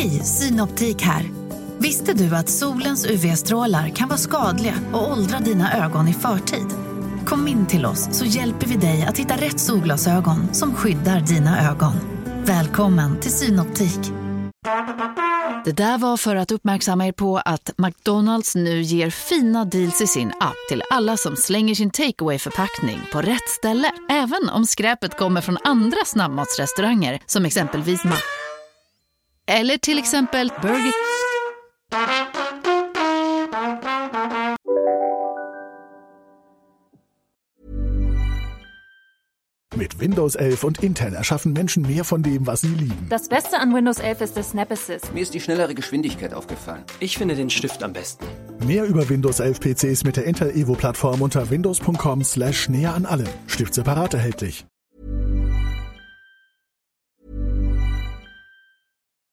Hej, Synoptik här. Visste du att solens UV-strålar kan vara skadliga och åldra dina ögon i förtid? Kom in till oss så hjälper vi dig att hitta rätt solglasögon som skyddar dina ögon. Välkommen till Synoptik. Det där var för att uppmärksamma er på att McDonalds nu ger fina deals i sin app till alla som slänger sin takeaway förpackning på rätt ställe. Även om skräpet kommer från andra snabbmatsrestauranger som exempelvis Mac Eller till exempel Burger... Mit Windows 11 und Intel erschaffen Menschen mehr von dem, was sie lieben. Das Beste an Windows 11 ist das Snap Assist. Mir ist die schnellere Geschwindigkeit aufgefallen. Ich finde den Stift am besten. Mehr über Windows 11 PCs mit der Intel Evo Plattform unter windows.com slash näher an allem. Stift separat erhältlich.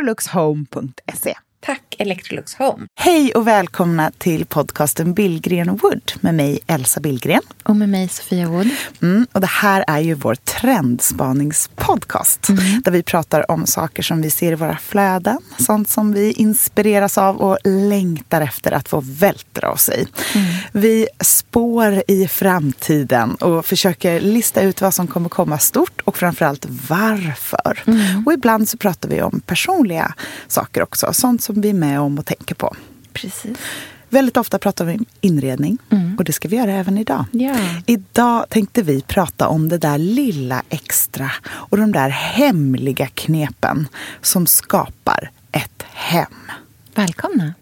electroluxhome.se. Tack Electrolux Home. Hej och välkomna till podcasten Billgren Wood med mig Elsa Billgren. Och med mig Sofia Wood. Mm, och det här är ju vår trendspaningspodcast. Mm. Där vi pratar om saker som vi ser i våra flöden. Sånt som vi inspireras av och längtar efter att få vältra oss i. Mm. Vi spår i framtiden och försöker lista ut vad som kommer komma stort och framförallt varför. Mm. Och ibland så pratar vi om personliga saker också. Sånt som vi är med om och tänker på. Precis. Väldigt ofta pratar vi om inredning mm. och det ska vi göra även idag. Ja. Idag tänkte vi prata om det där lilla extra och de där hemliga knepen som skapar ett hem. Välkomna!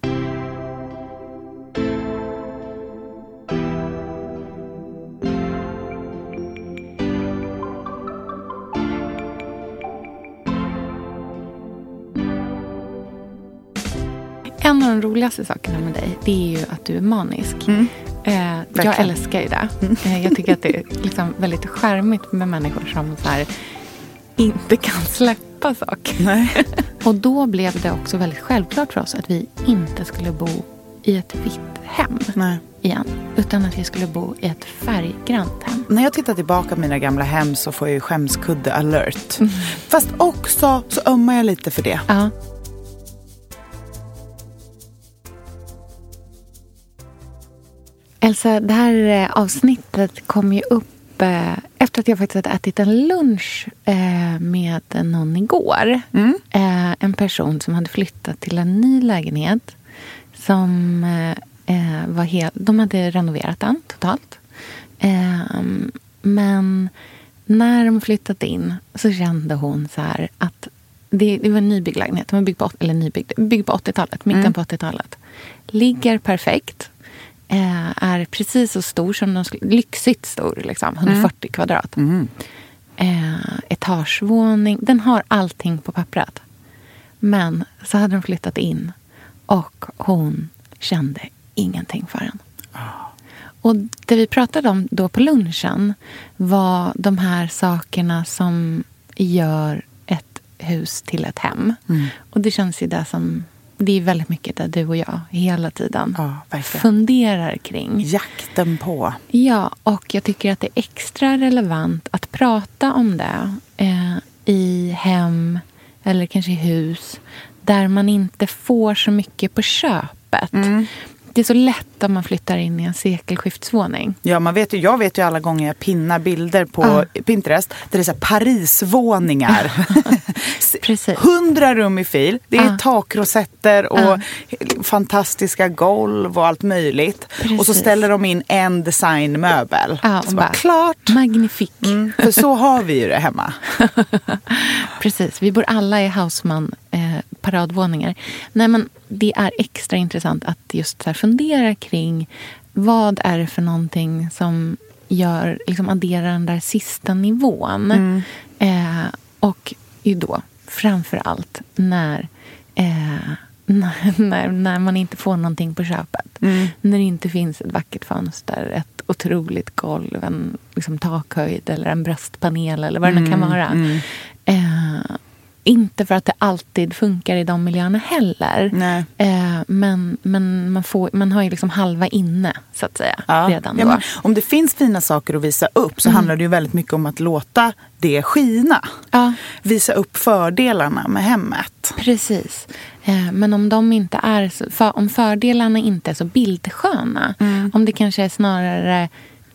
En av de roligaste sakerna med dig det är ju att du är manisk. Mm. Eh, jag älskar ju det. Mm. Eh, jag tycker att det är liksom väldigt charmigt med människor som så här, inte kan släppa saker. Och då blev det också väldigt självklart för oss att vi inte skulle bo i ett vitt hem Nej. igen. Utan att vi skulle bo i ett färggrant hem. När jag tittar tillbaka på mina gamla hem så får jag ju skämskudde alert. Mm. Fast också så ömmar jag lite för det. Ja. Elsa, det här eh, avsnittet kom ju upp eh, efter att jag faktiskt hade ätit en lunch eh, med någon igår. Mm. En person som hade flyttat till en ny lägenhet. Som var helt, de hade renoverat den totalt. Men när de flyttat in så kände hon så här att det, det var en nybyggd lägenhet. Den var byggd på, eller nybyggd, byggd på 80-talet, mitten mm. på 80-talet. Ligger perfekt eh, är precis så stor som de lyxigt stor, liksom, 140 mm. kvadrat. Mm. Eh, etagevåning. Den har allting på pappret. Men så hade de flyttat in och hon kände ingenting för den. Oh. Och det vi pratade om då på lunchen var de här sakerna som gör ett hus till ett hem. Mm. Och det känns ju det som det är väldigt mycket där du och jag hela tiden Ja, funderar kring. Jakten på. Ja, och jag tycker att det är extra relevant att prata om det eh, i hem eller kanske i hus där man inte får så mycket på köpet. Mm. Det är så lätt om man flyttar in i en sekelskiftsvåning. Ja, man vet ju, jag vet ju alla gånger jag pinnar bilder på Pinterest där det är så här Parisvåningar. Precis. Hundra rum i fil. Det är Ja. takrosetter och Ja. fantastiska golv och allt möjligt. Och så Precis. ställer de in en designmöbel. Och så bara, bara- klart! Magnifik. Mm, för så har vi ju det hemma. Precis, vi bor alla i Hausman eh, paradvåningar. Nej, men det är extra intressant att just så fundera kring vad är det för någonting som gör, liksom adderar den där sista nivån. Eh, och ju då framför allt när, eh, när, när, man inte får någonting på köpet. När det inte finns ett vackert fönster, ett otroligt golv, en liksom, takhöjd eller en bröstpanel eller vad det nu kan vara. Eh, inte för att det alltid funkar i de miljöerna heller. Eh, men men man, får, man har ju liksom halva inne, så att säga, Ja. redan Ja, då. om det finns fina saker att visa upp så handlar det ju väldigt mycket om att låta det skina. Ja. Visa upp fördelarna med hemmet. Precis. Eh, Men om de inte är så, för, om fördelarna inte är så bildsköna, om det kanske är snarare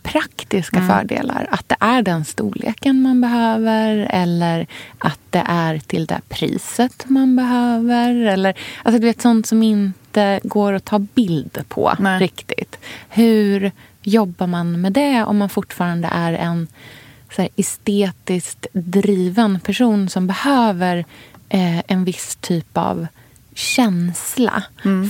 praktiska fördelar, att det är den storleken man behöver eller att det är till det priset man behöver. Eller, alltså du vet, sånt som inte går att ta bild på Nej. riktigt. Hur jobbar man med det om man fortfarande är en så här, estetiskt driven person som behöver eh, en viss typ av känsla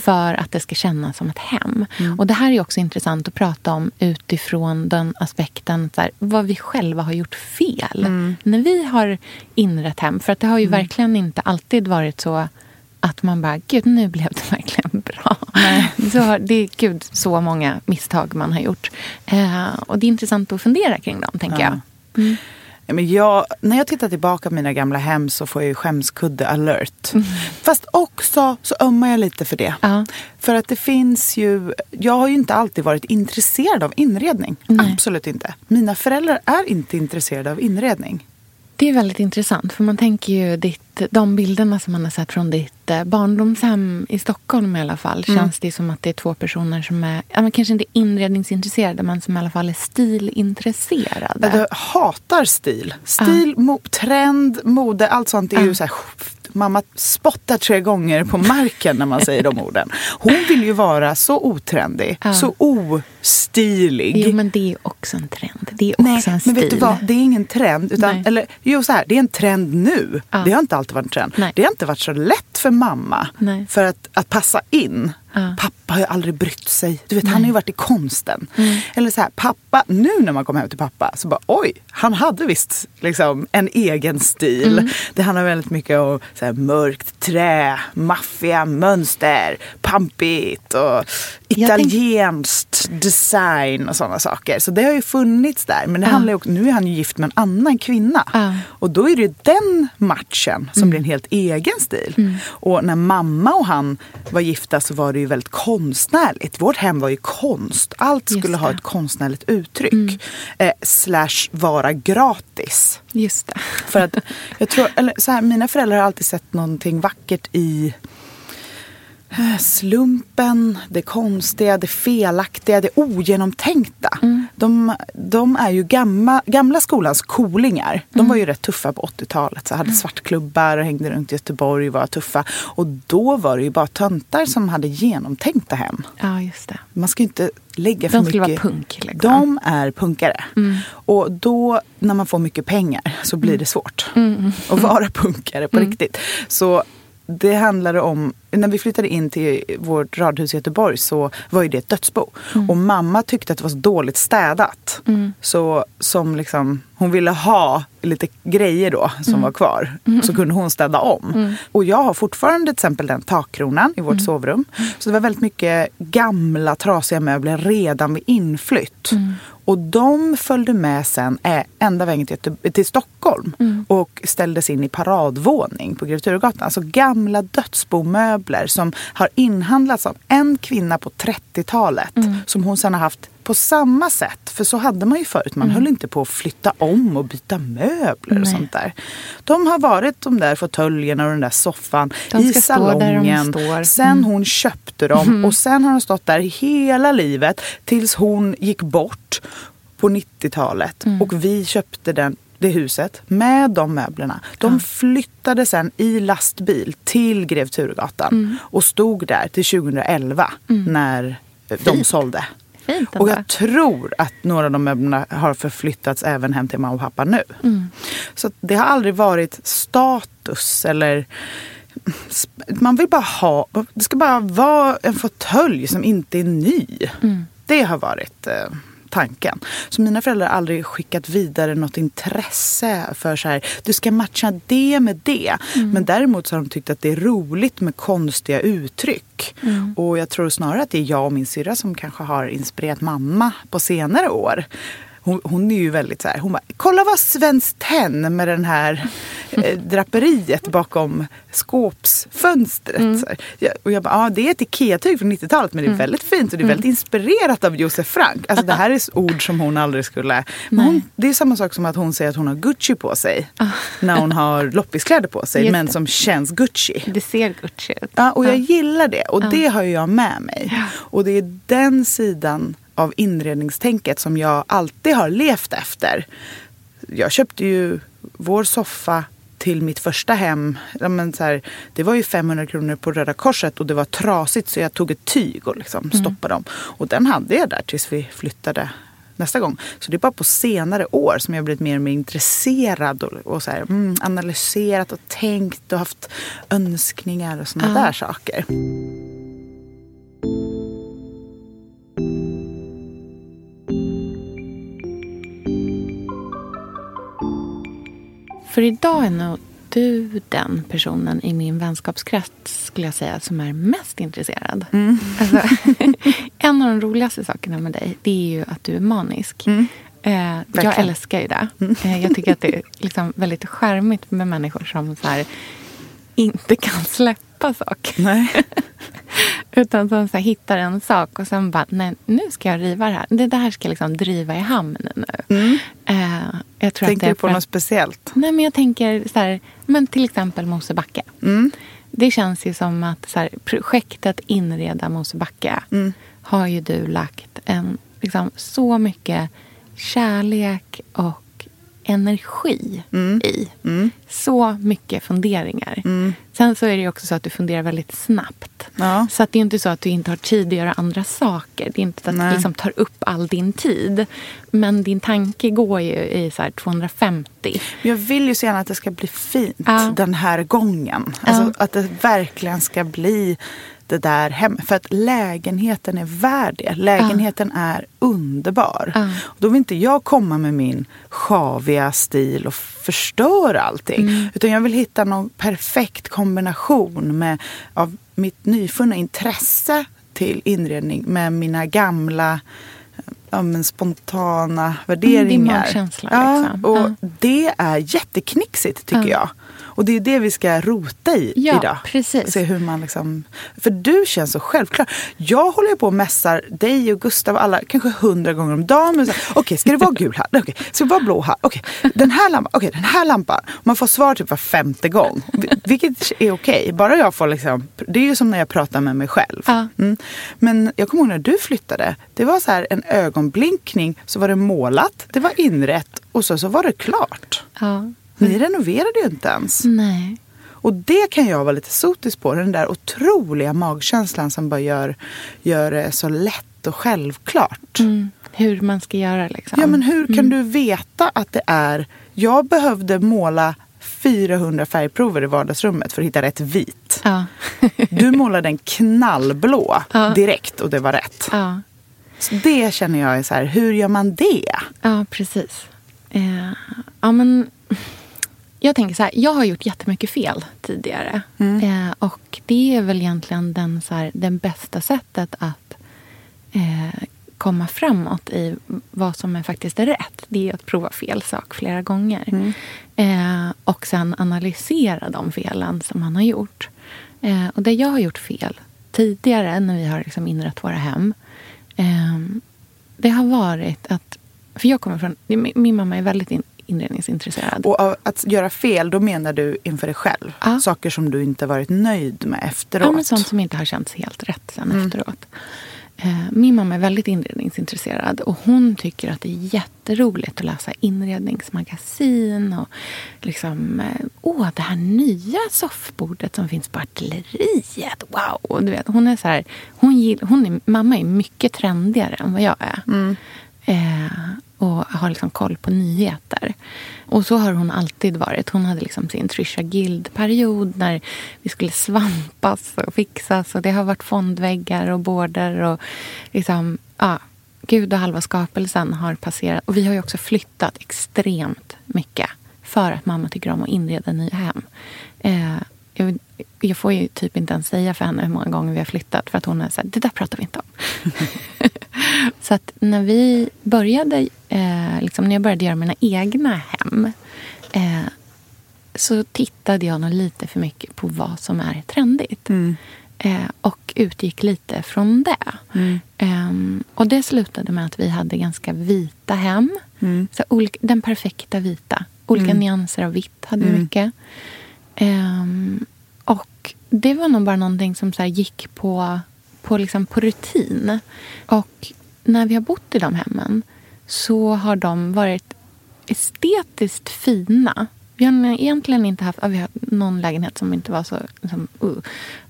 för att det ska kännas som ett hem. Och Det här är också intressant att prata om utifrån den aspekten så här, vad vi själva har gjort fel när vi har inrett hem. För att det har ju verkligen inte alltid varit så att man bara, gud nu blev det verkligen bra. Så det är gud så många misstag man har gjort. Eh, och det är intressant att fundera kring dem, tänker jag. Men jag, när jag tittar tillbaka på mina gamla hem så får jag ju skämskudde alert. Fast också så ömmar jag lite för det. Ja. För att det finns ju, jag har ju inte alltid varit intresserad av inredning. Nej. Absolut inte. Mina föräldrar är inte intresserade av inredning. Det är väldigt intressant, för man tänker ju ditt, de bilderna som man har sett från ditt eh, barndomshem i Stockholm i alla fall, känns det som att det är två personer som är, ja, kanske inte inredningsintresserade, men som i alla fall är stilintresserade. Jag hatar stil. Stil, mo, trend, mode, allt sånt är ju så här... Mamma spottar tre gånger på marken när man säger de orden. Hon vill ju vara så otrendig, Ja. så ostilig. Jo, men det är också en trend. Det är också Nej, en men stil. vet du vad? Det är ingen trend. Utan, Nej. eller, jo, så här, det är en trend nu. Ja. Det har inte alltid varit en trend. Nej. Det har inte varit så lätt för mamma Nej. för att, att passa in. Ja. Pappa har ju aldrig brytt sig. Du vet, han har ju varit i konsten. Mm. Eller så här, pappa, nu när man kommer hem till pappa så bara oj, han hade visst liksom, en egen stil. Mm. Det handlar väldigt mycket om så här, mörkt trä, maffiga mönster, pampigt och Jag tänk- italienskt design och sådana saker. Så det har ju funnits där. Men det handlar också, nu är han ju gift med en annan kvinna. Och då är det ju den matchen som blir en helt egen stil. Och när mamma och han var gifta så var det ju väldigt konstnärligt. Vårt hem var ju konst. Allt skulle ha ett konstnärligt uttryck. Eh, slash vara gratis. Just det. För att jag tror, eller så här, mina föräldrar har alltid sett någonting vackert i slumpen, det konstiga, det felaktiga, det ogenomtänkta. De, de är ju gamla, gamla skolans coolingar. De var ju rätt tuffa på 80-talet. Så hade svartklubbar och hängde runt i Göteborg och var tuffa. Och då var det ju bara töntar som hade genomtänkta hem. Ja, just det. Man ska ju inte lägga för De skulle mycket... vara punk. Liksom. De är punkare. Och då när man får mycket pengar så blir det svårt att vara punkare på riktigt. Så det handlade om, när vi flyttade in till vårt radhus i Göteborg så var ju det ett dödsbo. Och mamma tyckte att det var så dåligt städat. Så som liksom, hon ville ha lite grejer då som var kvar. Så kunde hon städa om. Och jag har fortfarande till exempel den takkronan i vårt sovrum. Så det var väldigt mycket gamla trasiga möbler redan vid inflytt. Och de följde med sen eh, ända vägen till, till Stockholm Mm. och ställdes in i paradvåning på Grev Turegatan. Alltså gamla dödsbomöbler som har inhandlats av en kvinna på 30-talet Mm. som hon sen har haft på samma sätt. För så hade man ju förut. Man höll inte på att flytta om och byta möbler och Mm. Nej. sånt där. De har varit de där fåtöljerna och den där soffan De i salongen. Mm. Sen hon köpte dem och sen har de stått där hela livet tills hon gick bort på 90-talet. Mm. Och vi köpte den, det huset med de möblerna. De flyttade sen i lastbil till Grev Turegatan Mm. och stod där till 2011 när de sålde. Fint Och ändå. jag tror att några av de möblerna har förflyttats även hem till mamma och pappa nu. Mm. Så det har aldrig varit status eller... Man vill bara ha... Det ska bara vara en fåtölj som inte är ny. Mm. Det har varit eh, tanken. Så mina föräldrar har aldrig skickat vidare något intresse för så här, du ska matcha det med det. Mm. Men däremot så har de tyckt att det är roligt med konstiga uttryck. Mm. Och jag tror snarare att det är jag och min syrra som kanske har inspirerat mamma på senare år. Hon, hon är ju väldigt så här, hon bara, kolla vad Svenskt Tenn med den här eh, draperiet bakom skåpsfönstret. Mm. Så här. Ja, och jag bara, ja det är ett Ikea-tyg från 90-talet men det är väldigt fint och det är väldigt inspirerat av Josef Frank. Alltså det här är ord som hon aldrig skulle... Men hon, det är samma sak som att hon säger att hon har Gucci på sig när hon har loppiskläder på sig Just men som känns Gucci. Det ser Gucci ut. Ja, och jag gillar det. Och det har ju jag med mig. Och det är den sidan av inredningstänket som jag alltid har levt efter. Jag köpte ju vår soffa till mitt första hem. Men så här, det var ju 500 kronor på Röda Korset och det var trasigt så jag tog ett tyg och liksom stoppade dem. Och den hade jag där tills vi flyttade nästa gång. Så det är bara på senare år som jag blivit mer och mer intresserad och, och så här, mm, analyserat och tänkt och haft önskningar och såna Ja. där saker. För idag är nog du den personen i min vänskapskrets skulle jag säga som är mest intresserad. Mm. Alltså, en av de roligaste sakerna med dig det är ju att du är manisk. Mm. Eh, jag. Mm. älskar ju det. Eh, jag tycker att det är liksom väldigt charmigt med människor som så här, inte kan släppa saker. Nej. Utan som så här, hittar en sak och sen bara, nej, nu ska jag riva det här. Det där ska jag liksom driva i hamn nu. Eh, jag tror att Tänker är du på något att- speciellt? Nej, men jag tänker så här, men till exempel Mosebacke. Mm. Det känns ju som att så här, projektet Inreda Mosebacke Mm. har ju du lagt en, liksom, så mycket kärlek och energi Mm. i. Så mycket funderingar. Sen så är det ju också så att du funderar väldigt snabbt. Ja. Så att det är inte så att du inte har tid att göra andra saker. Det är inte så att Nej. det liksom tar upp all din tid. Men din tanke går ju i så här 250. Jag vill ju så gärna att det ska bli fint Ja. den här gången. Alltså att det verkligen ska bli det där hem. För att lägenheten är värd det. Lägenheten är underbar. Ja. Då vill inte jag komma med min sjaviga stil och förstöra allting. Mm. Utan jag vill hitta någon perfekt kombination med, av mitt nyfunna intresse till inredning med mina gamla ja, men spontana värderingar. magkänsla, Ja, liksom. och Ja. det är jätteknixigt tycker Ja. jag. Och det är det vi ska rota i Ja, idag. precis. Se hur man liksom, för du känns så självklar. Jag håller ju på och mässar dig och Gustav och alla kanske hundra gånger om dagen. Okej, ska det vara gul här? Okej, ska det vara blå här? Okej, den här lampan? Okej, den här lampan. Man får svar typ var femte gång. vil- Vilket är okej. Bara jag får liksom, det är ju som när jag pratar med mig själv. Ja. Mm. Men jag kommer ihåg när du flyttade. Det var så här en ögonblinkning. Så var det målat, det var inrätt och så, så var det klart. Ja. Ni renoverade ju inte ens. Nej. Och det kan jag vara lite sotisk på. Den där otroliga magkänslan som bara gör, gör det så lätt och självklart. Mm. Hur man ska göra liksom. Ja men hur kan du veta att det är... Jag behövde måla 400 färgprover i vardagsrummet för att hitta rätt vit. Ja. Du målade en knallblå Ja. direkt och det var rätt. ja. Så det känner jag är så här, hur gör man det? Ja, precis. Eh, ja, men, jag tänker så här, jag har gjort jättemycket fel tidigare. Eh, och det är väl egentligen den, så här, den bästa sättet att eh, komma framåt i vad som är faktiskt är rätt, det är att prova fel sak flera gånger. Mm. Eh, och sen analysera de felen som man har gjort. Eh, och det jag har gjort fel tidigare när vi har liksom inrett våra hem, eh, det har varit att... För jag kommer från... Min, min mamma är väldigt in, inredningsintresserad. Och att göra fel, då menar du inför dig själv? Ja. Saker som du inte varit nöjd med efteråt? Ja, men sånt som inte har känts helt rätt sen efteråt. Eh, Min mamma är väldigt inredningsintresserad och hon tycker att det är jätteroligt att läsa inredningsmagasin och liksom, eh, åh, det här nya soffbordet som finns på artilleriet, wow! Du vet, hon är så här, hon gill, hon är, mamma är mycket trendigare än vad jag är. Eh, och har liksom koll på nyheter. Och så har hon alltid varit. Hon hade liksom sin Trisha Guild-period när vi skulle svampas och fixas. Och det har varit fondväggar och border och liksom, ja, Gud och halva skapelsen har passerat. Och vi har ju också flyttat extremt mycket för att mamma tycker om att inreda nya hem. Eh, jag, jag får ju typ inte ens säga för henne hur många gånger vi har flyttat för att hon är så här, det där pratar vi inte om. så att när vi började, eh, liksom när jag började göra mina egna hem eh, så tittade jag nog lite för mycket på vad som är trendigt. Eh, och utgick lite från det. Ehm, och det slutade med att vi hade ganska vita hem. Så olika, den perfekta vita. Olika nyanser av vitt hade vi mycket. Ehm, och det var nog bara någonting som så gick på, på, liksom på rutin. Och när vi har bott i de hemmen så har de varit estetiskt fina. Vi har egentligen inte haft... ja, Vi har någon lägenhet som inte var så... Liksom, uh.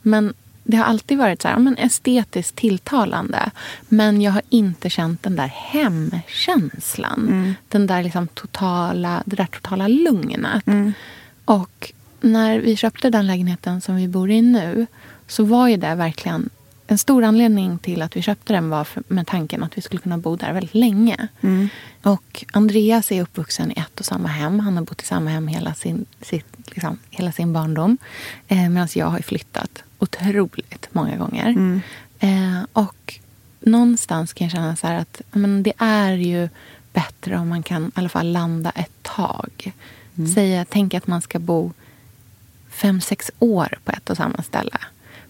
Men det har alltid varit så här, men estetiskt tilltalande. Men jag har inte känt den där hemkänslan. Den där liksom totala, det där totala lugnet. Och när vi köpte den lägenheten som vi bor i nu så var ju det verkligen en stor anledning till att vi köpte den var för, med tanken att vi skulle kunna bo där väldigt länge. Och Andreas är uppvuxen i ett och samma hem. Han har bott i samma hem hela sin, sitt, liksom, hela sin barndom. Eh, Medan jag har flyttat otroligt många gånger. Eh, och någonstans kan jag känna så här att men det är ju bättre om man kan i alla fall landa ett tag. Säga, tänk att man ska bo fem, sex år på ett och samma ställe.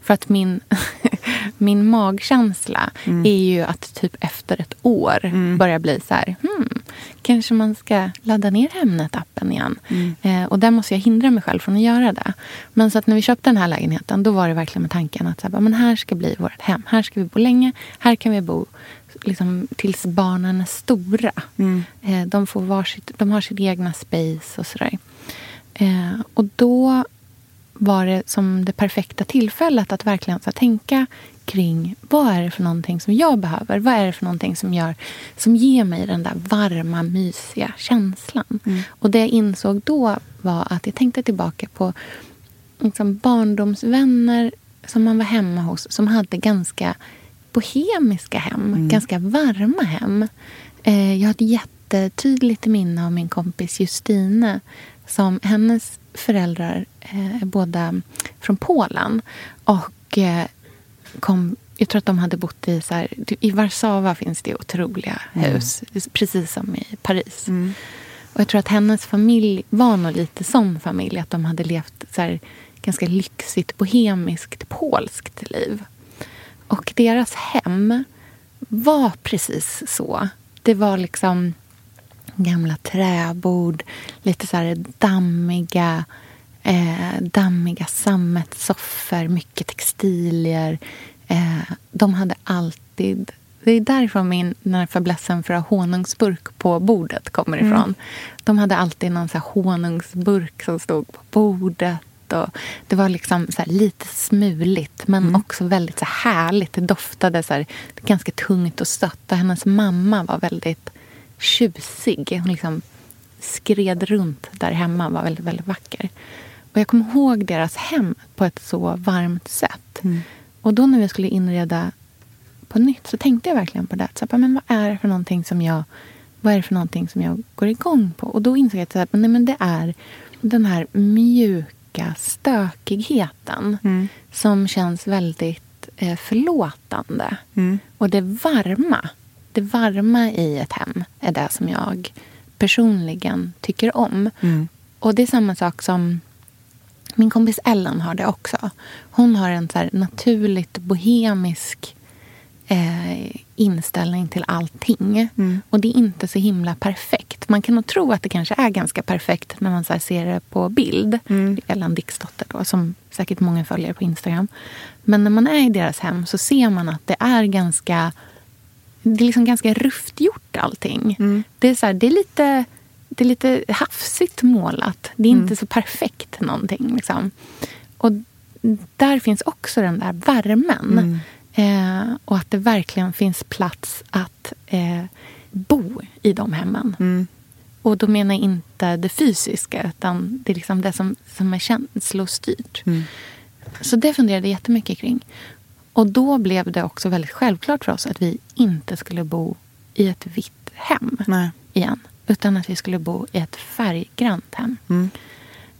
För att min, min magkänsla är ju att typ efter ett år börja bli så här, hmm, kanske man ska ladda ner Hemnet-appen igen. Eh, och där måste jag hindra mig själv från att göra det. Men så att när vi köpte den här lägenheten, då var det verkligen med tanken att så här, men här ska bli vårt hem. Här ska vi bo länge. Här kan vi bo liksom, tills barnen är stora. Eh, de, får varsitt, de har sitt egna space och sådär. Eh, och då var det som det perfekta tillfället att verkligen så tänka kring vad är det för någonting som jag behöver? Vad är det för någonting som, gör, som ger mig den där varma, mysiga känslan? Och det jag insåg då var att jag tänkte tillbaka på liksom barndomsvänner som man var hemma hos som hade ganska bohemiska hem, ganska varma hem. Eh, jag har ett jättetydligt minne av min kompis Justine som hennes föräldrar eh, båda från Polen. Och eh, kom, jag tror att de hade bott i... Så här, I Warszawa finns det otroliga hus, precis som i Paris. Och jag tror att hennes familj var nog lite sån familj. Att de hade levt så här, ganska lyxigt, bohemiskt, polskt liv. Och deras hem var precis så. Det var liksom gamla träbord, lite så här dammiga, eh, dammiga sammetssoffor, mycket textilier. Eh, de hade alltid... Det är därifrån min den här fäblessen för att ha honungsburk på bordet kommer ifrån. De hade alltid någon så här honungsburk som stod på bordet. Och det var liksom så lite smuligt, men också väldigt så här härligt. Det doftade så ganska tungt och sött. Och hennes mamma var väldigt tjusig. Hon liksom skred runt där hemma var väldigt, väldigt vacker. Och jag kommer ihåg deras hem på ett så varmt sätt. Och då när vi skulle inreda på nytt så tänkte jag verkligen på det. Så här, men vad är det för någonting som jag vad är det för någonting som jag går igång på? Och då insåg jag att så här, nej, men det är den här mjuka stökigheten som känns väldigt eh, förlåtande. Och det varma, det varma i ett hem är det som jag personligen tycker om. Mm. Och det är samma sak som min kompis Ellen har det också. Hon har en så naturligt bohemisk eh, inställning till allting. Mm. Och det är inte så himla perfekt. Man kan nog tro att det kanske är ganska perfekt när man så ser det på bild. Mm. Ellen Dixdotter då, som säkert många följer på Instagram. Men när man är i deras hem så ser man att det är ganska det är liksom ganska rufft gjort allting. Mm. Det, är så här, det, är lite, det är lite hafsigt målat. Det är Mm. inte så perfekt någonting. Liksom. Och där finns också den där värmen. Mm. Eh, och att det verkligen finns plats att eh, bo i de hemmen. Mm. Och då menar jag inte det fysiska utan det är liksom det som, som är känslostyrt. Mm. Så det funderade jag jättemycket kring. Och då blev det också väldigt självklart för oss att vi inte skulle bo i ett vitt hem Nej. igen. Utan att vi skulle bo i ett färggrant hem. Mm.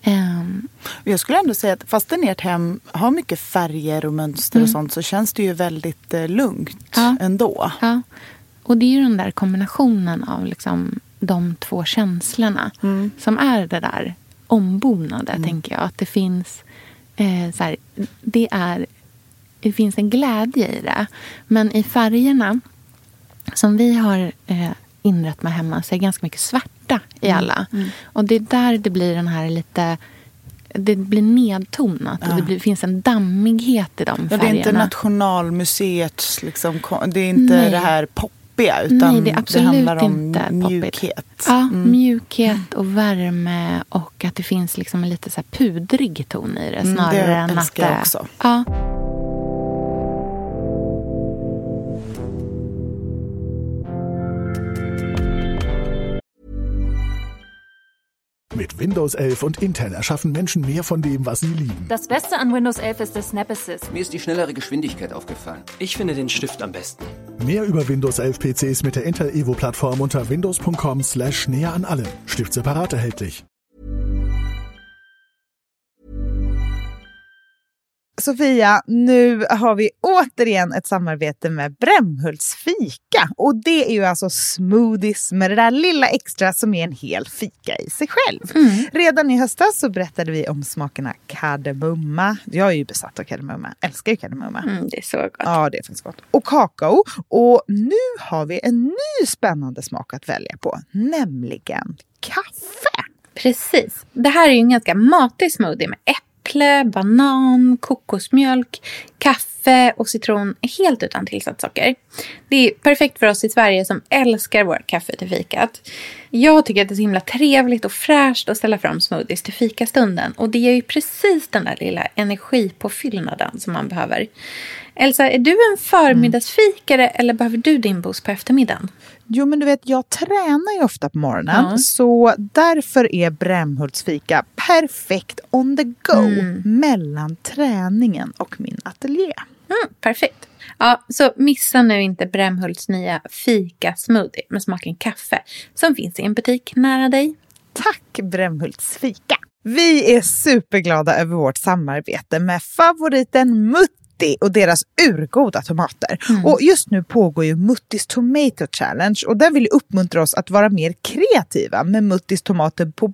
Ehm, Jag skulle ändå säga att fastän ert hem har mycket färger och mönster och Mm. sånt så känns det ju väldigt eh, lugnt Ja. ändå. ja. Och det är ju den där kombinationen av liksom de två känslorna Mm. som är det där ombonade, tänker jag. Att det finns eh, så här, det är det finns en glädje i det. Men i färgerna som vi har eh, inrett med hemma så är det ganska mycket svarta i alla. Och det är där det blir den här lite... Det blir nedtonat och det blir, finns en dammighet i de Ja, färgerna. det är inte Nationalmuseets, liksom, det är inte Nej. det här poppiga utan Nej, det är absolut handlar om inte poppigt. mjukhet. Ja, Mm. mjukhet och värme och att det finns liksom en lite så här pudrig ton i det. Mm, Snarare det än att älskar jag det- också. Ja. Mit Windows 11 und Intel erschaffen Menschen mehr von dem, was sie lieben. Das Beste an Windows 11 ist der Snap Assist. Mir ist die schnellere Geschwindigkeit aufgefallen. Ich finde den Stift am besten. Mehr über Windows 11 PCs mit der Intel Evo Plattform unter windows.com slash näher an allem. Stift separat erhältlich. Sofia, nu har vi återigen ett samarbete med Brämhults fika. Och det är ju alltså smoothies med det där lilla extra som är en hel fika i sig själv. Redan i höstas så berättade vi om smakerna kardemumma. Jag är ju besatt av kardemumma, älskar ju kardemumma. Mm, det är så gott. Ja, det finns gott. Och kakao. Och nu har vi en ny spännande smak att välja på, nämligen kaffe. Precis. Det här är ju en ganska matig smoothie med äpple, banan, kokosmjölk, kaffe och citron helt utan tillsatssocker. Det är perfekt för oss i Sverige som älskar vårt kaffe till fikat. Jag tycker att det är så himla trevligt och fräscht att ställa fram smoothies till fikastunden. Och det ger ju precis den där lilla energipåfyllnaden som man behöver. Elsa, är du en förmiddagsfikare eller behöver du din boost på eftermiddagen? Jo, men du vet, jag tränar ju ofta på morgonen. Ja. Så därför är Brämhults fika perfekt on the go Mm. mellan träningen och min ateljé. Mm, perfekt. Ja, så missa nu inte Brämhults nya fika-smoothie med smaken kaffe som finns i en butik nära dig. Tack Brämhults fika! Vi är superglada över vårt samarbete med favoriten Mutti och deras urgoda tomater. Och just nu pågår ju Muttis Tomato Challenge och den vill uppmuntra oss att vara mer kreativa med Muttis tomater på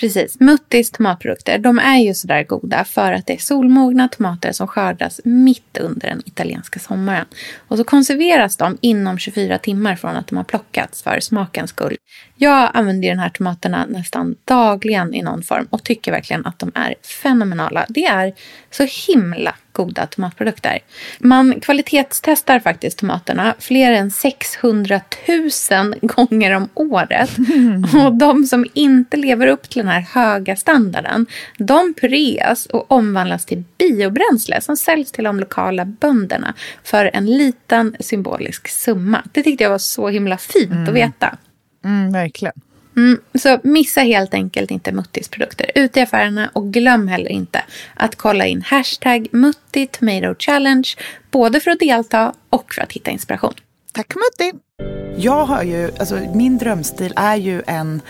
Precis. Muttis tomatprodukter, de är ju sådär goda för att det är solmogna tomater som skördas mitt under den italienska sommaren. Och så konserveras de inom 24 timmar från att de har plockats för smakens skull. Jag använder de här tomaterna nästan dagligen i någon form och tycker verkligen att de är fenomenala. Det är så himla goda tomatprodukter. Man kvalitetstestar faktiskt tomaterna fler än 600 000 gånger om året. Och de som inte lever upp till den här höga standarden, de pureas och omvandlas till biobränsle som säljs till de lokala bönderna för en liten symbolisk summa. Det tyckte jag var så himla fint att veta. Mm, verkligen. Mm, så missa helt enkelt inte Muttis produkter ute i affärerna och glöm heller inte att kolla in hashtag Mutti Tomato Challenge både för att delta och för att hitta inspiration. Tack Mutti! Jag har ju, alltså min drömstil är ju en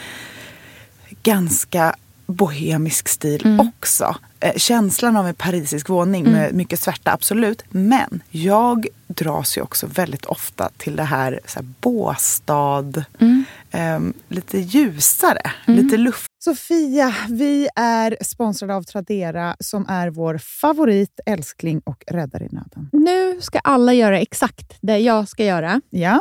ganska bohemisk stil mm. också. Eh, känslan av en parisisk våning mm. med mycket svärta, absolut. Men jag dras ju också väldigt ofta till det här, så här båstad, mm. eh, lite ljusare, mm. lite luft. Sofia, vi är sponsrade av Tradera som är vår favorit, älskling och räddare i nöden. Nu ska alla göra exakt det jag ska göra. Ja.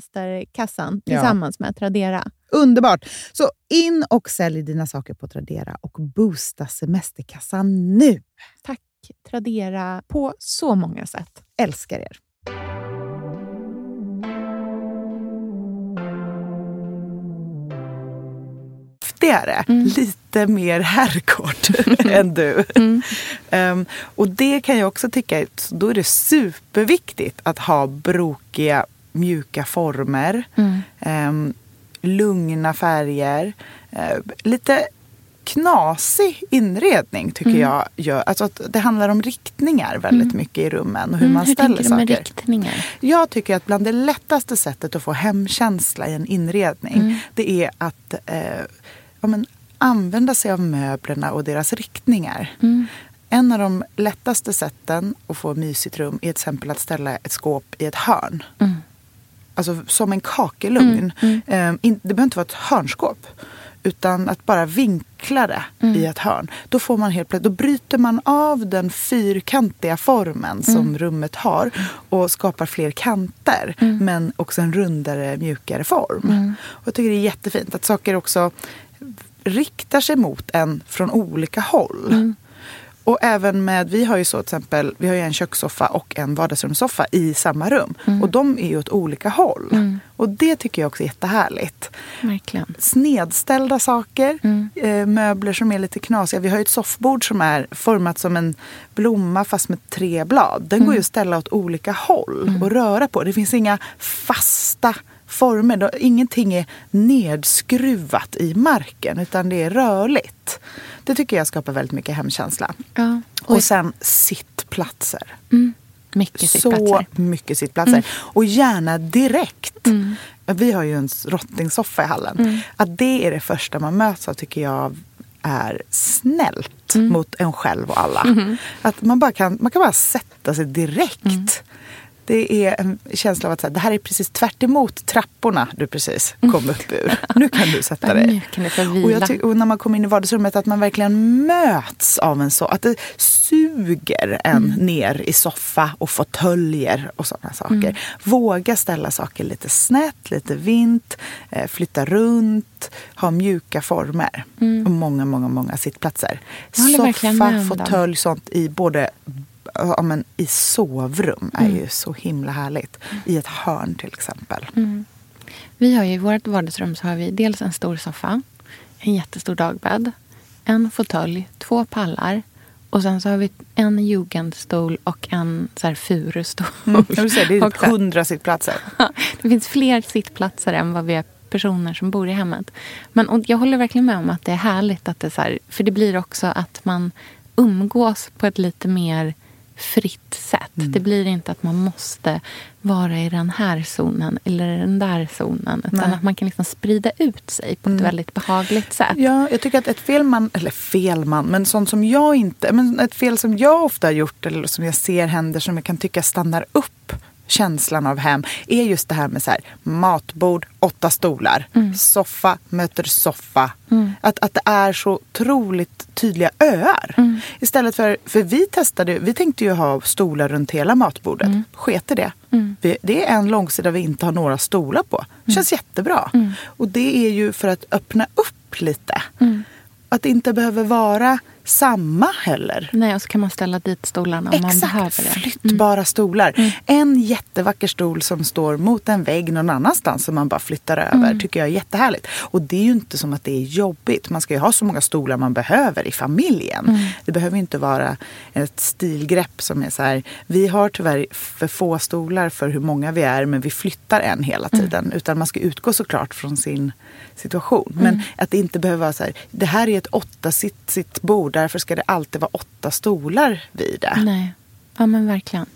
semesterkassan tillsammans ja. med Tradera. Underbart! Så in och sälj dina saker på Tradera och boosta semesterkassan nu. Tack Tradera på så många sätt. Älskar er! Mm. lite mer herrkort än du. Mm. Um, och det kan jag också tycka, då är det superviktigt att ha brokiga, mjuka former. Mm. Um, lugna färger. Eh, lite knasig inredning tycker mm. jag gör. Alltså det handlar om riktningar väldigt mm. mycket i rummen och hur mm, man hur ställer saker. Med riktningar? Jag tycker att bland det lättaste sättet att få hemkänsla i en inredning mm. det är att eh, ja, men, använda sig av möblerna och deras riktningar. Mm. En av de lättaste sätten att få mysigt rum är till exempel att ställa ett skåp i ett hörn. Alltså som en kakelugn. Mm, mm. Eh, det behöver inte vara ett hörnskåp. Utan att bara vinkla det mm. i ett hörn. Då, får man helt plötsligt, då bryter man av den fyrkantiga formen som mm. rummet har och skapar fler kanter. Mm. Men också en rundare, mjukare form. Mm. Och jag tycker det är jättefint att saker också riktar sig mot en från olika håll. Och även med, vi har ju så till exempel, vi har ju en kökssoffa och en vardagsrumssoffa i samma rum. Mm. Och de är ju åt olika håll. Mm. Och det tycker jag också är jättehärligt. Verkligen. Snedställda saker, mm. eh, möbler som är lite knasiga. Vi har ju ett soffbord som är format som en blomma fast med tre blad. Den går ju mm. att ställa åt olika håll mm. och röra på. Det finns inga fasta former. Ingenting är nedskruvat i marken utan det är rörligt. Det tycker jag skapar väldigt mycket hemkänsla. Ja. Och, och sen sittplatser. Mm. Mycket sittplatser. Så mycket sittplatser. Mm. Och gärna direkt. Mm. Vi har ju en rottingsoffa i hallen. Mm. Att det är det första man möts av tycker jag är snällt mm. mot en själv och alla. Mm. Att man, bara kan, man kan bara sätta sig direkt. Mm. Det är en känsla av att här, det här är precis tvärt trapporna du precis kom upp ur. Nu kan du sätta dig. Kan du och, jag och när man kommer in i vardagsrummet att man verkligen möts av en så. Att det suger en mm. ner i soffa och fåtöljer och sådana saker. Mm. Våga ställa saker lite snett, lite vint, eh, flytta runt, ha mjuka former. Mm. Och många, många, många sittplatser. Soffa, fåtölj, sånt i både ja, men, i sovrum är mm. ju så himla härligt. I ett hörn till exempel. Mm. Vi har ju I vårt vardagsrum så har vi dels en stor soffa, en jättestor dagbädd, en fåtölj, två pallar och sen så har vi en jugendstol och en så här furustol. Mm, det är hundra sittplatser. det finns fler sittplatser än vad vi är personer som bor i hemmet. Men och jag håller verkligen med om att det är härligt att det så här, för det blir också att man umgås på ett lite mer fritt sätt. Mm. Det blir inte att man måste vara i den här zonen eller den där zonen. Utan Nej. att man kan liksom sprida ut sig på ett mm. väldigt behagligt sätt. Ja, jag tycker att ett fel man, eller fel man, men sånt som jag inte, men ett fel som jag ofta har gjort eller som jag ser händer som jag kan tycka stannar upp känslan av hem är just det här med så här, matbord, åtta stolar, mm. soffa möter soffa. Mm. Att, att det är så otroligt tydliga öar. Mm. Istället för, för vi testade, vi tänkte ju ha stolar runt hela matbordet. Mm. Sket i det. Mm. Vi, det är en långsida vi inte har några stolar på. Det känns jättebra. Mm. Och det är ju för att öppna upp lite. Mm. Att det inte behöver vara samma heller. Nej, och så kan man ställa dit stolarna om Exakt, man behöver det. flyttbara mm. stolar. Mm. En jättevacker stol som står mot en vägg någon annanstans som man bara flyttar över mm. tycker jag är jättehärligt. Och det är ju inte som att det är jobbigt. Man ska ju ha så många stolar man behöver i familjen. Mm. Det behöver inte vara ett stilgrepp som är så här, vi har tyvärr för få stolar för hur många vi är men vi flyttar en hela mm. tiden. Utan man ska utgå såklart från sin situation. Men mm. att det inte behöver vara så här, det här är ett åtta sitt, sitt bord därför ska det alltid vara åtta stolar vid det. Nej, ja men verkligen.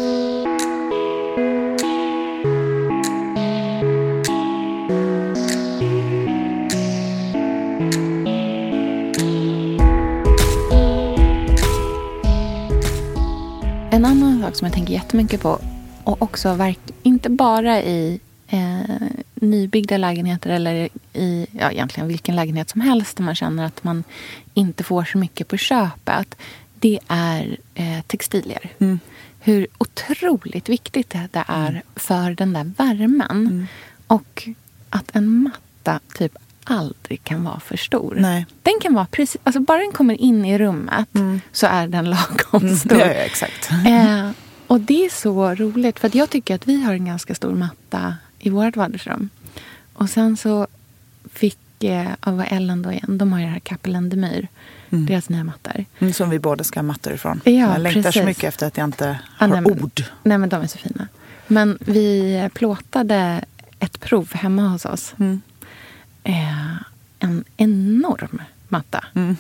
En annan sak som jag tänker jättemycket på och också verk, inte bara i eh, nybyggda lägenheter eller i ja, egentligen vilken lägenhet som helst där man känner att man inte får så mycket på köpet. Det är eh, textilier. Mm. Hur otroligt viktigt det är mm. för den där värmen. Mm. Och att en matta typ aldrig kan vara för stor. Nej. Den kan vara precis, alltså bara den kommer in i rummet mm. så är den lagom mm, stor. Ja, ja, exakt. Eh, och det är så roligt för jag tycker att vi har en ganska stor matta i vårt vardagsrum. Och sen så fick, eh, vad Ellen då igen, de har ju det här Kappelendemyr. Mm. Deras nya mattor. Mm, som vi båda ska ha mattor ifrån. Ja, jag längtar precis. så mycket efter att jag inte har nej, men, ord. Nej men de är så fina. Men vi plåtade ett prov hemma hos oss. Mm. Eh, en enorm matta. Mm.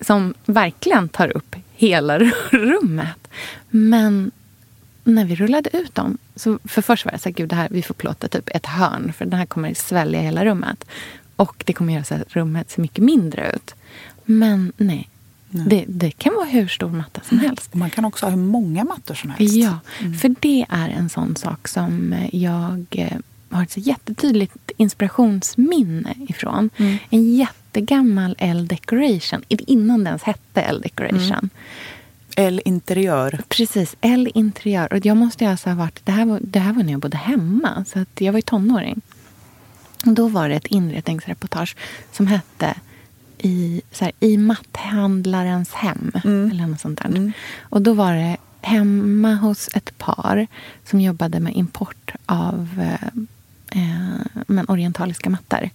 Som verkligen tar upp hela rummet. Men när vi rullade ut dem, så för först var jag så här, gud det här, vi får plåta typ ett hörn för den här kommer svälja hela rummet. Och det kommer göra så att rummet ser mycket mindre ut. Men nej, Det, det, kan vara hur stor matta som helst. Man kan också ha hur många mattor som helst. Ja, mm. för det är en sån sak som jag eh, har ett så jättetydligt inspirationsminne ifrån. Mm. En jättegammal L-decoration, innan det ens hette L-decoration. Mm. L-interiör. Precis, L-interiör. Och jag måste alltså ha varit... Det här, var, det här var när jag bodde hemma. Så att jag var ju tonåring. Och då var det ett inredningsreportage som hette I, så här, i matthandlarens hem. Mm. Eller något sånt där. Mm. Och då var det hemma hos ett par som jobbade med import av eh, eh men orientaliska mattor.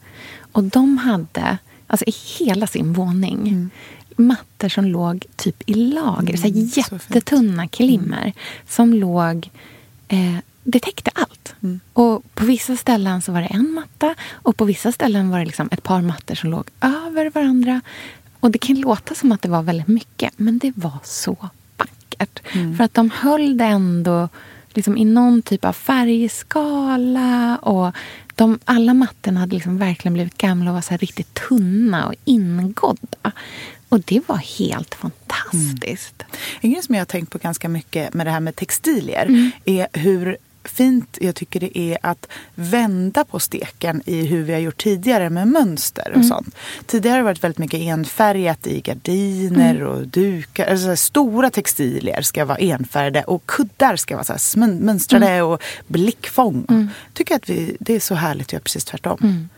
Och de hade, alltså i hela sin våning, mm mattor som låg typ i lager. Mm, så jättetunna klimmer mm. som låg... Eh, det täckte allt. Mm. Och På vissa ställen så var det en matta och på vissa ställen var det liksom ett par mattor som låg över varandra. Och Det kan låta som att det var väldigt mycket, men det var så vackert. Mm. För att de höll det ändå liksom i någon typ av färgskala. Och de, alla mattorna hade liksom verkligen blivit gamla och var så riktigt tunna och ingådda. Och det var helt fantastiskt. Mm. En grej som jag har tänkt på ganska mycket med det här med textilier mm. är hur fint jag tycker det är att vända på steken i hur vi har gjort tidigare med mönster och mm. sånt. Tidigare har det varit väldigt mycket enfärgat i gardiner mm. och dukar. Alltså, stora textilier ska vara enfärgade och kuddar ska vara så mönstrade mm. och blickfång. Mm. tycker att vi, det är så härligt att göra precis tvärtom. Mm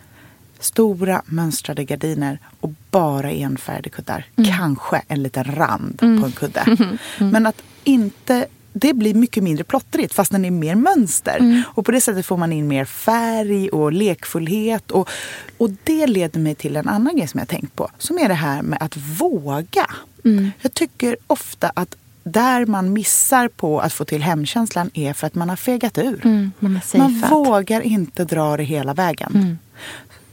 stora mönstrade gardiner och bara enfärgade kuddar. Mm. Kanske en liten rand mm. på en kudde. Men att inte det blir mycket mindre plottrigt fast den är mer mönster. Mm. Och på det sättet får man in mer färg och lekfullhet. Och, och det leder mig till en annan grej som jag tänkt på. Som är det här med att våga. Mm. Jag tycker ofta att där man missar på att få till hemkänslan är för att man har fegat ur. Mm, man, man vågar inte dra det hela vägen.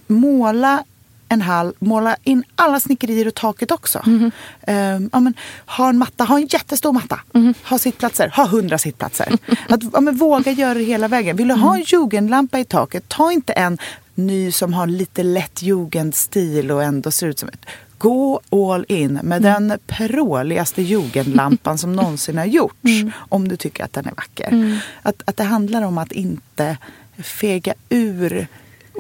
måla en hall, måla in alla snickerier och taket också. Mhm. Ehm, ja, men, ha en matta, ha en jättestor matta. Mhm. Ha sittplatser, ha hundra sittplatser. Att, ja, men, våga göra det hela vägen. Vill du ha Mm. en jugendlampa i taket, ta inte en ny som har lite lätt jugendstil och ändå ser ut som ett Gå all in med Mm. den pråligaste jugendlampan som någonsin har gjorts. Mm. Om du tycker att den är vacker. Att, att det handlar om att inte fega ur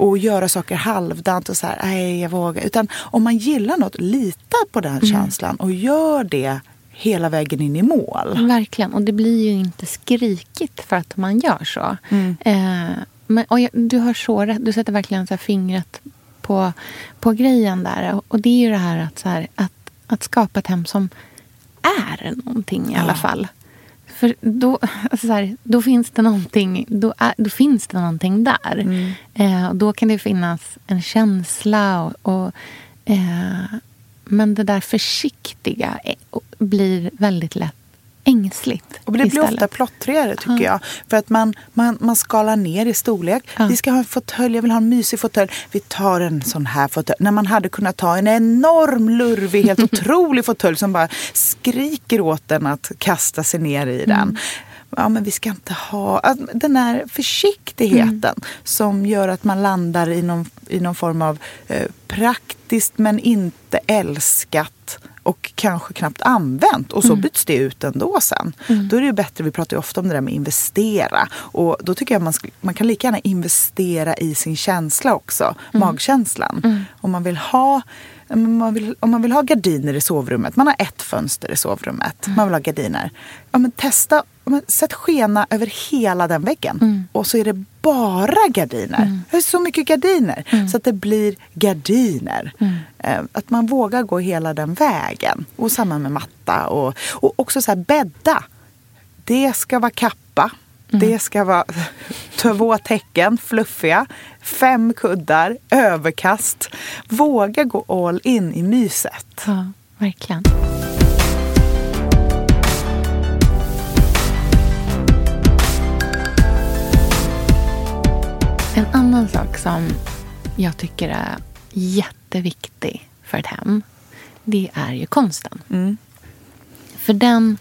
och göra saker halvdant och så här, nej jag vågar. Utan om man gillar något, lita på den känslan och gör det hela vägen in i mål. Verkligen. Och det blir ju inte skrikigt för att man gör så. Mm. Eh, men, jag, du har så rätt. Du sätter verkligen så fingret på, på grejen där. Och, och det är ju det här att, så här, att, att skapa ett hem som är någonting i alla fall. För då, alltså så här, då finns det någonting, då, är, då finns det någonting där. Mm. Eh, då kan det finnas en känsla och, och eh, men det där försiktiga eh, blir väldigt lätt ängsligt. Och det blir istället. ofta plottrigare tycker jag. För att man, man, man skalar ner i storlek. Ja. Vi ska ha en fåtölj, jag vill ha en mysig fåtölj. Vi tar en sån här fåtölj. När man hade kunnat ta en enorm, lurvig, helt otrolig fåtölj som bara skriker åt en att kasta sig ner i den. Ja, men vi ska inte ha den här försiktigheten som gör att man landar i någon, i någon form av eh, praktiskt men inte älskat och kanske knappt använt. Och så byts det ut ändå sen. Då är det ju bättre, vi pratar ju ofta om det där med investera. Och då tycker jag man, man kan lika gärna investera i sin känsla också. Magkänslan. Om man vill ha om man, vill, om man vill ha gardiner i sovrummet, man har ett fönster i sovrummet, man vill ha gardiner. Ja, men testa, men sätt skena över hela den väggen. Och så är det bara gardiner. Det är så mycket gardiner. Så att det blir gardiner. Eh, Att man vågar gå hela den vägen. Och samma med matta. Och, och också så här bädda. Det ska vara kappa. Det ska vara två täcken, fluffiga, fem kuddar, överkast. Våga gå all in i myset. Ja, verkligen. En annan sak som jag tycker är jätteviktig för ett hem, det är ju konsten. För den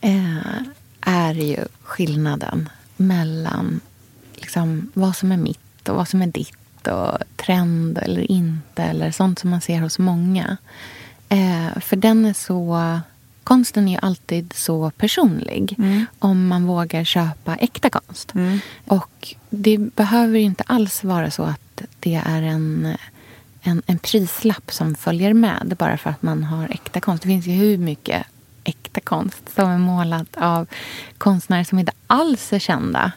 eh, är ju skillnaden mellan liksom, vad som är mitt och vad som är ditt och trend eller inte eller sånt som man ser hos många. Eh, för den är så... Konsten är ju alltid så personlig om man vågar köpa äkta konst. Och det behöver inte alls vara så att det är en, en, en prislapp som följer med bara för att man har äkta konst. Det finns ju hur mycket äkta konst som är målat av konstnärer som inte alls är kända.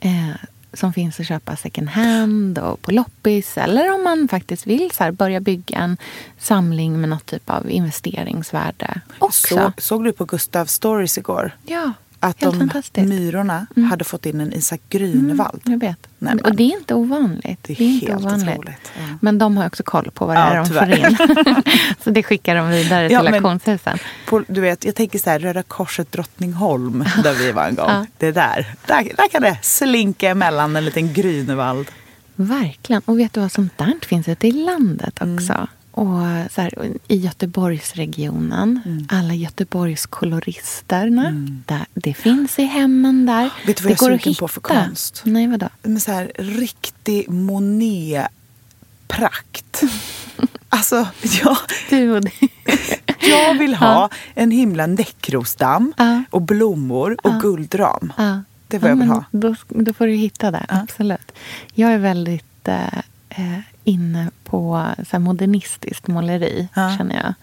Eh, som finns att köpa second hand och på loppis. Eller om man faktiskt vill så här, börja bygga en samling med något typ av investeringsvärde också. Så, såg du på Gustav Stories igår? ja, Att helt de fantastiskt. Mm. myrorna hade fått in en Isak Grünewald. Jag vet. Nej, men- och det är inte ovanligt. Det är inte helt ovanligt. otroligt, ja. Men de har också koll på vad det Ja, är de tyvärr. får in. så det skickar de vidare Ja, till auktionshusen. Du vet, jag tänker så här, Röda Korset Drottningholm, där vi var en gång. Ja. Det där, där, där kan det slinka emellan en liten Grünewald. Verkligen. Och vet du vad sånt där finns ute i landet Mm. Och så här, i Göteborgsregionen, Mm. alla Göteborgskoloristerna. Där, det finns i hemmen där. Vet du vad det jag är går sugen på för konst? Nej, vadå? Med så här riktig Monet-prakt. alltså, jag, Du och det. jag vill ha en himla näckrosdamm Ja. och blommor och guldram. Ja. Det är vad jag vill men ha. Då, då får du hitta det, Ja. absolut. Jag är väldigt eh, eh, inne på så modernistiskt måleri, Ja. känner jag.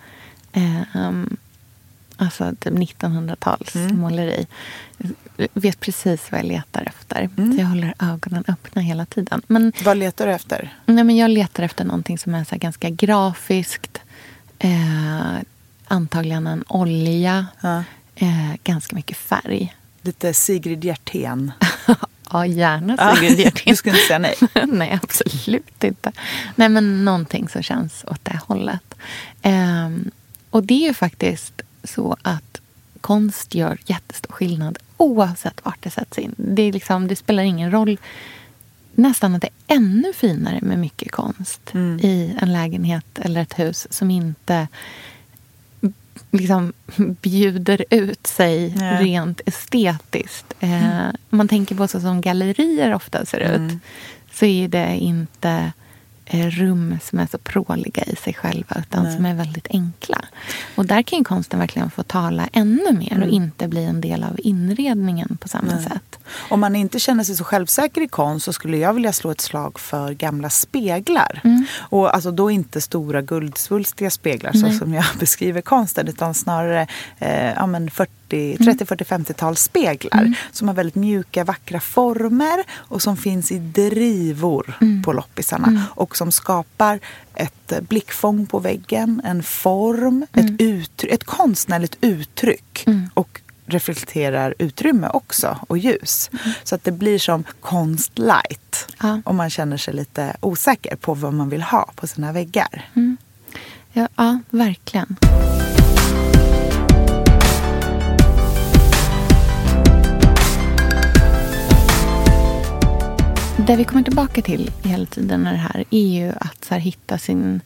Eh, um, alltså typ 1900-tals Mm. måleri. Jag vet precis vad jag letar efter. Mm. Jag håller ögonen öppna hela tiden. Men, Vad letar du efter? nej, men jag letar efter någonting som är så ganska grafiskt. Eh, antagligen en olja. Ja. Eh, ganska mycket färg. Lite Sigrid Hjertén. Ja, gärna Sigrid Hjertén. Du skulle inte säga nej. nej, absolut inte. Nej, men någonting som känns åt det hållet. Ehm, och det är ju faktiskt så att konst gör jättestor skillnad oavsett vart det sätts in. Det, är liksom, det spelar ingen roll nästan att det är ännu finare med mycket konst i en lägenhet eller ett hus som inte liksom bjuder ut sig Nej. rent estetiskt. Eh, Om man tänker på så som gallerier ofta ser ut så är det inte rum som är så pråliga i sig själva utan som är väldigt enkla. Och där kan ju konsten verkligen få tala ännu mer och inte bli en del av inredningen på samma sätt. Om man inte känner sig så självsäker i konst så skulle jag vilja slå ett slag för gamla speglar. Och alltså då inte stora guldsvulstiga speglar så som jag beskriver konsten utan snarare eh, ja, men 40, 30, 40, 50-tals speglar som har väldigt mjuka, vackra former och som finns i drivor på loppisarna och som skapar ett eh, blickfång på väggen, en form, ett, uttryck, ett konstnärligt uttryck och reflekterar utrymme också och ljus. Så att det blir som konstlight Ja. om man känner sig lite osäker på vad man vill ha på sina väggar. Ja, ja verkligen. Det vi kommer tillbaka till hela tiden med det här är ju att här, hitta sin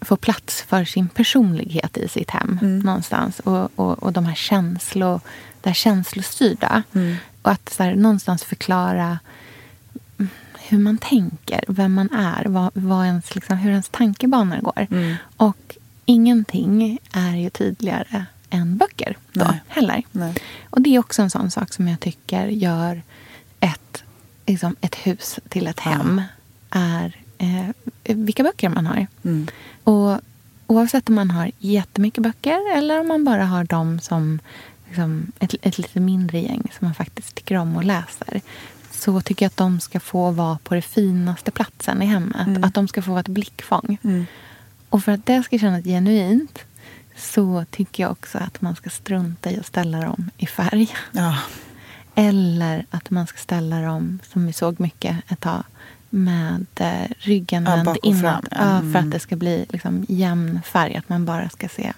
få plats för sin personlighet i sitt hem någonstans. Och, och, och de här känslo, det här känslostyrda. Och att så här, någonstans förklara hur man tänker, vem man är, vad, vad ens, liksom, hur ens tankebanor går. Och ingenting är ju tydligare än böcker då Nej. heller. Nej. Och det är också en sån sak som jag tycker gör liksom ett hus till ett hem. Är eh, vilka böcker man har. Mm. Och oavsett om man har jättemycket böcker eller om man bara har dem som liksom, ett, ett lite mindre gäng som man faktiskt tycker om och läser. Så tycker jag att de ska få vara på den finaste platsen i hemmet. Att de ska få vara ett blickfång. Och för att det ska kännas genuint så tycker jag också att man ska strunta i att ställa dem i färg. Ja. Eller att man ska ställa dem, som vi såg mycket ett tag, med eh, ryggen Ja, vänd inåt. fram. Ja, Mm. för att det ska bli liksom, jämn färg. Att man bara ska se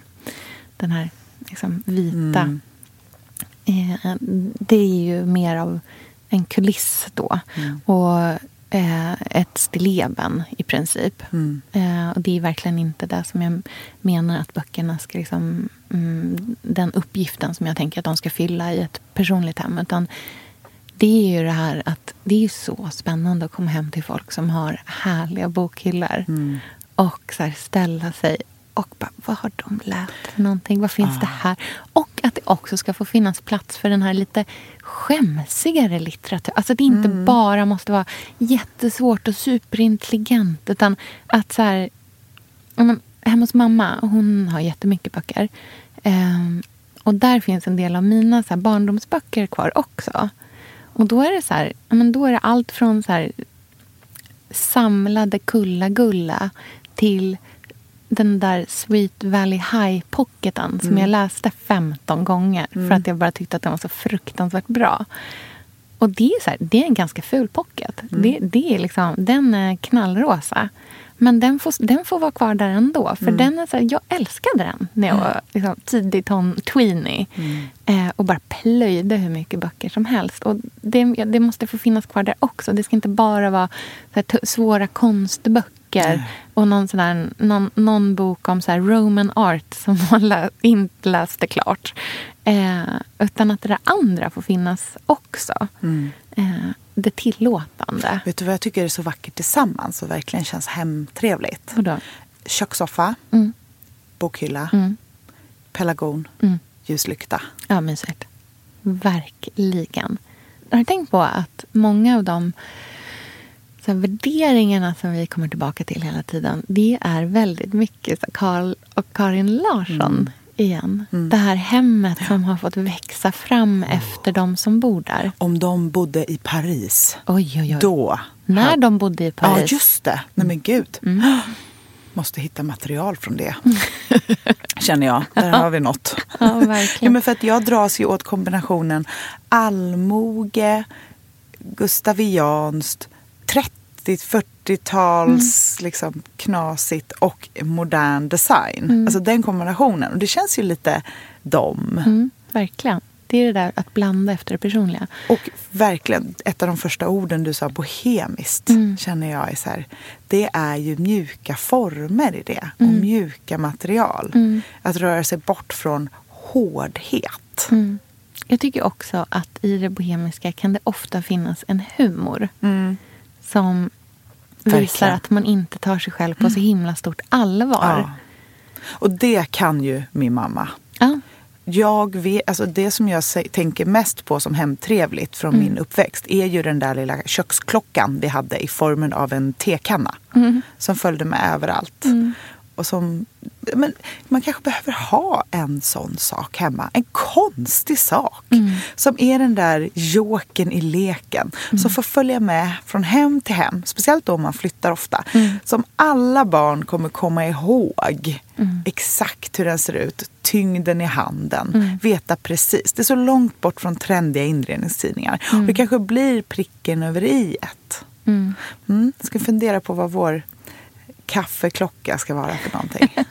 den här liksom, vita. Mm. Eh, det är ju mer av en kuliss då. Och eh, ett stilleben i princip. Mm. Eh, och det är verkligen inte det som jag menar att böckerna ska liksom, mm, den uppgiften som jag tänker att de ska fylla i ett personligt hem. Utan det är ju det här att det är så spännande att komma hem till folk som har härliga bokhyllor. Och så här ställa sig och bara, vad har de läst för någonting? Vad finns det här? Och att det också ska få finnas plats för den här lite skämsigare litteratur. Alltså att det inte bara måste vara jättesvårt och superintelligent. Utan att så här, men, hemma hos mamma, hon har jättemycket böcker. Ehm, och där finns en del av mina så här, barndomsböcker kvar också. Och då är det så här, men då är det allt från så här, samlade Kulla-Gulla till den där Sweet Valley High-pocketen som jag läste 15 gånger för att jag bara tyckte att den var så fruktansvärt bra. Och det är, så här, det är en ganska ful pocket. Det, det är liksom, den är knallrosa. Men den får, den får vara kvar där ändå. För den är så här, jag älskade den när jag var liksom, tidig ton, tweenie. Eh, och bara plöjde hur mycket böcker som helst. Och det, det måste få finnas kvar där också. Det ska inte bara vara så här, svåra konstböcker. Och någon, sån där, någon, någon bok om så här, Roman art som man lä, inte läste klart. Eh, utan att det där andra får finnas också. Eh, det tillåtande. Vet du vad jag tycker är så vackert tillsammans och verkligen känns hemtrevligt? Vadå? Kökssoffa, Mm. bokhylla, Mm. pelargon, Mm. ljuslykta. Ja, mysigt. Verkligen. Har du tänkt på att många av de så här, värderingarna som vi kommer tillbaka till hela tiden, det är väldigt mycket Karl och Karin Larsson igen. Det här hemmet som har fått växa fram efter de som bor där. Om de bodde i Paris, Oj, oj, oj. då... När de bodde i Paris. Mm. Ja, just det. Nej men gud. Måste hitta material från det. Känner jag. Där har vi något. Ja, Ja, verkligen. men för att jag dras ju åt kombinationen allmoge, gustavianskt, 30-40-tals liksom, knasigt och modern design. Alltså den kombinationen. Och det känns ju lite dom. Mm, verkligen. Det är det där att blanda efter det personliga. Och verkligen, ett av de första orden du sa, bohemiskt, Mm. känner jag är så här. Det är ju mjuka former i det och Mm. mjuka material. Att röra sig bort från hårdhet. Mm. Jag tycker också att i det bohemiska kan det ofta finnas en humor. Som visar Verkligen. att man inte tar sig själv på så himla stort allvar. Ja. Och det kan ju min mamma. Ja. Jag vet, alltså det som jag tänker mest på som hemtrevligt från min uppväxt är ju den där lilla köksklockan vi hade i formen av en tekanna. Som följde med överallt. Och som, men man kanske behöver ha en sån sak hemma. En konstig sak. Som är den där joken i leken. Som får följa med från hem till hem. Speciellt då om man flyttar ofta. Som alla barn kommer komma ihåg. Exakt hur den ser ut. Tyngden i handen. Veta precis. Det är så långt bort från trendiga inredningstidningar. Och det kanske blir pricken över i ett. Mm. Ska fundera på vad vår kaffeklocka ska vara för någonting.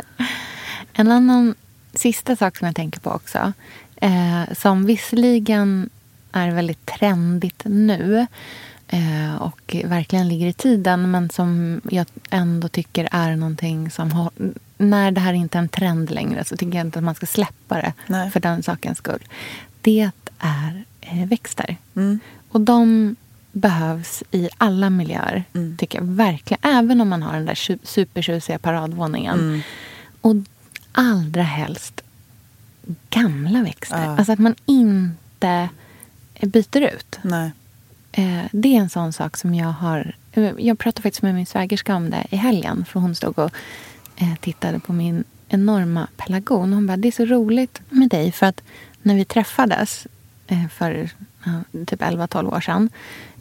En annan sista sak som jag tänker på också. Eh, som visserligen är väldigt trendigt nu. Eh, och verkligen ligger i tiden. Men som jag ändå tycker är någonting som har... När det här inte är en trend längre så tycker jag inte att man ska släppa det Nej. för den sakens skull. Det är eh, växter. Mm. Och de behövs i alla miljöer, Mm. tycker jag verkligen. Även om man har den där tju- supertjusiga paradvåningen. Mm. Och allra helst gamla växter. Ja. Alltså att man inte byter ut. Nej. Eh, det är en sån sak som jag har... Jag pratade faktiskt med min svägerska om det i helgen. För hon stod och eh, tittade på min enorma pelargon. Hon bara, det är så roligt med dig. För att när vi träffades eh, för typ 11-12 år sedan.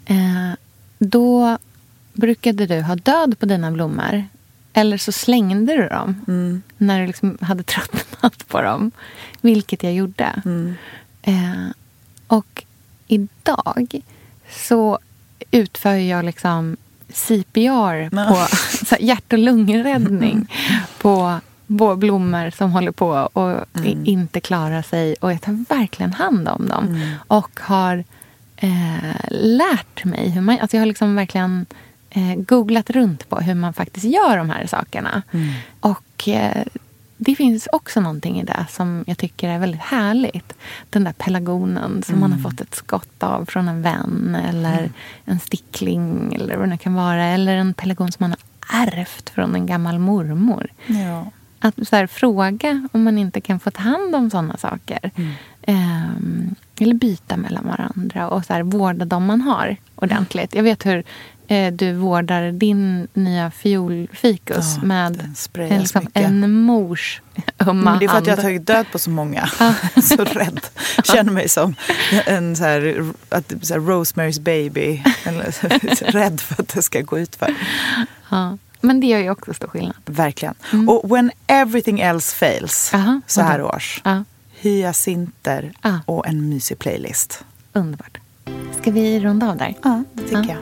Eh, då brukade du ha död på dina blommor. Eller så slängde du dem. När du liksom hade tröttnat på dem. Vilket jag gjorde. Eh, och idag så utför jag liksom CPR på så hjärt och lungräddning på på blommor som håller på och i- inte klarar sig. Och jag tar verkligen hand om dem. Och har eh, lärt mig hur man... Alltså jag har liksom verkligen eh, googlat runt på hur man faktiskt gör de här sakerna. Och eh, det finns också någonting i det som jag tycker är väldigt härligt. Den där pelargonen som man har fått ett skott av från en vän. Eller en stickling eller vad det kan vara. Eller en pelargon som man har ärvt från en gammal mormor. Ja. Att så här, fråga om man inte kan få ta hand om sådana saker. Ehm, eller byta mellan varandra och så här, vårda de man har ordentligt. Jag vet hur eh, du vårdar din nya fiolfikus Ja, med en, liksom, en mors ömma Men det är för att jag har hand. tagit död på så många. så rädd. Känner mig som en så här, att, så här Rosemary's baby. Eller, rädd för att det ska gå ut för. Ja. Men det gör ju också stor skillnad. Verkligen. Och when everything else fails Aha, så här års. Ja, Hyacinter Ja. och en mysig playlist. underbart. Ska vi runda av där? Ja, det tycker Ja. jag.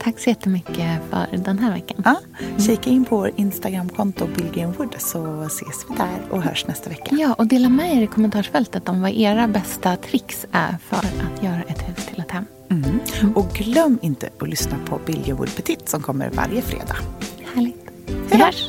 Tack så jättemycket för den här veckan. Ja, kika in på vår Instagramkonto Billgrenwood så ses vi där och hörs nästa vecka. Ja, och dela med er i kommentarsfältet om vad era bästa tricks är för att göra ett hus till ett hem. Mm. Och glöm inte att lyssna på Billgrenwood Petit som kommer varje fredag. Härligt. Vi hörs!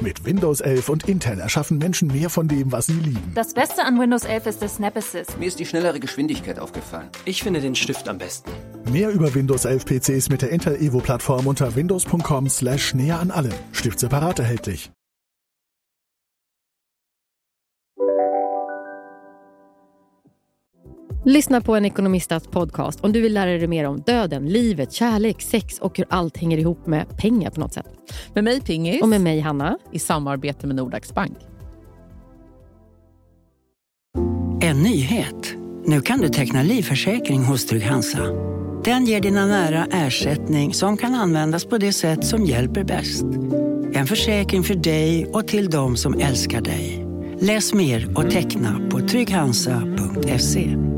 Mit Windows 11 und Intel erschaffen Menschen mehr von dem, was sie lieben. Das Beste an Windows 11 ist der Snap Assist. Mir ist die schnellere Geschwindigkeit aufgefallen. Ich finde den Stift am besten. Mehr über Windows 11 PCs mit der Intel Evo Plattform unter windows.com/slash näher an allem. Stift separat erhältlich. Lyssna på en ekonomistats podcast om du vill lära dig mer om döden, livet, kärlek, sex och hur allt hänger ihop med pengar på något sätt. Med mig Pingis. Och med mig Hanna. I samarbete med Nordax Bank. En nyhet. Nu kan du teckna livförsäkring hos Trygg-Hansa. Den ger dina nära ersättning som kan användas på det sätt som hjälper bäst. En försäkring för dig och till de som älskar dig. Läs mer och teckna på trygghansa.se.